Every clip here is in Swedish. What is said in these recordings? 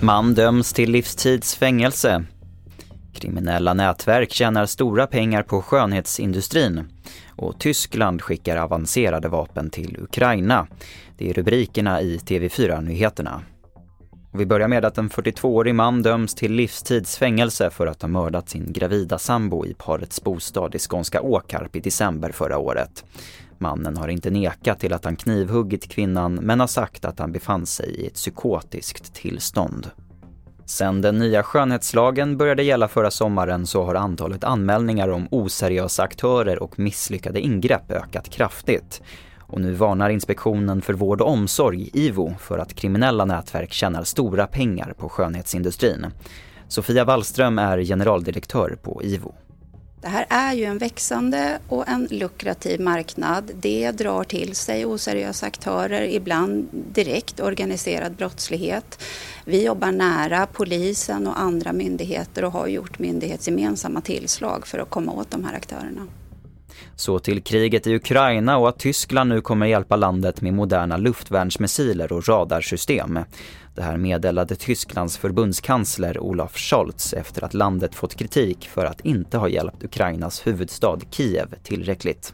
Man döms till livstidsfängelse. Kriminella nätverk tjänar stora pengar på skönhetsindustrin. Och Tyskland skickar avancerade vapen till Ukraina. Det är rubrikerna i TV4-nyheterna. Vi börjar med att en 42-årig man döms till livstidsfängelse för att ha mördat sin gravida sambo i parets bostad i skånska Åkarp i december förra året. Mannen har inte nekat till att han knivhuggit kvinnan men har sagt att han befann sig i ett psykotiskt tillstånd. Sen den nya skönhetslagen började gälla förra sommaren så har antalet anmälningar om oseriösa aktörer och misslyckade ingrepp ökat kraftigt. Och nu varnar Inspektionen för vård och omsorg, IVO, för att kriminella nätverk tjänar stora pengar på skönhetsindustrin. Sofia Wallström är generaldirektör på IVO. Det här är ju en växande och en lukrativ marknad. Det drar till sig oseriösa aktörer, ibland direkt organiserad brottslighet. Vi jobbar nära polisen och andra myndigheter och har gjort myndighetsgemensamma tillslag för att komma åt de här aktörerna. Så till kriget i Ukraina och att Tyskland nu kommer hjälpa landet med moderna luftvärnsmissiler och radarsystem. Det här meddelade Tysklands förbundskansler Olaf Scholz efter att landet fått kritik för att inte ha hjälpt Ukrainas huvudstad Kiev tillräckligt.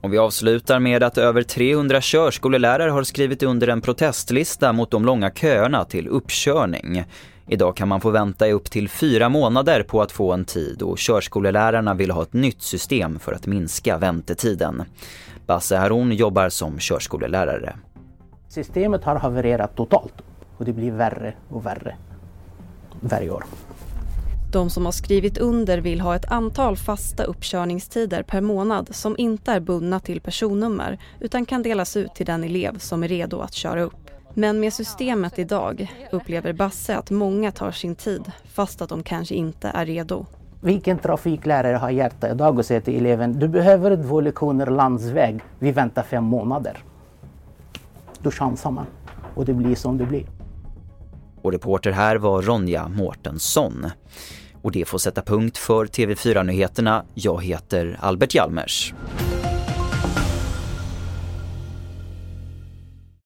Och vi avslutar med att över 300 körskolelärare har skrivit under en protestlista mot de långa köerna till uppkörning. Idag kan man få vänta i upp till fyra månader på att få en tid och körskolelärarna vill ha ett nytt system för att minska väntetiden. Basse Haroun jobbar som körskolelärare. Systemet har havererat totalt och det blir värre och värre varje år. De som har skrivit under vill ha ett antal fasta uppkörningstider per månad som inte är bundna till personnummer utan kan delas ut till den elev som är redo att köra upp. Men med systemet idag upplever Basse att många tar sin tid fast att de kanske inte är redo. Vilken trafiklärare har hjärta idag och säger till eleven du behöver två lektioner landsväg, vi väntar fem månader. Då chansar man och det blir som det blir. Och reporter här var Ronja Mårtensson. Och det får sätta punkt för TV4-nyheterna. Jag heter Albert Hjalmers.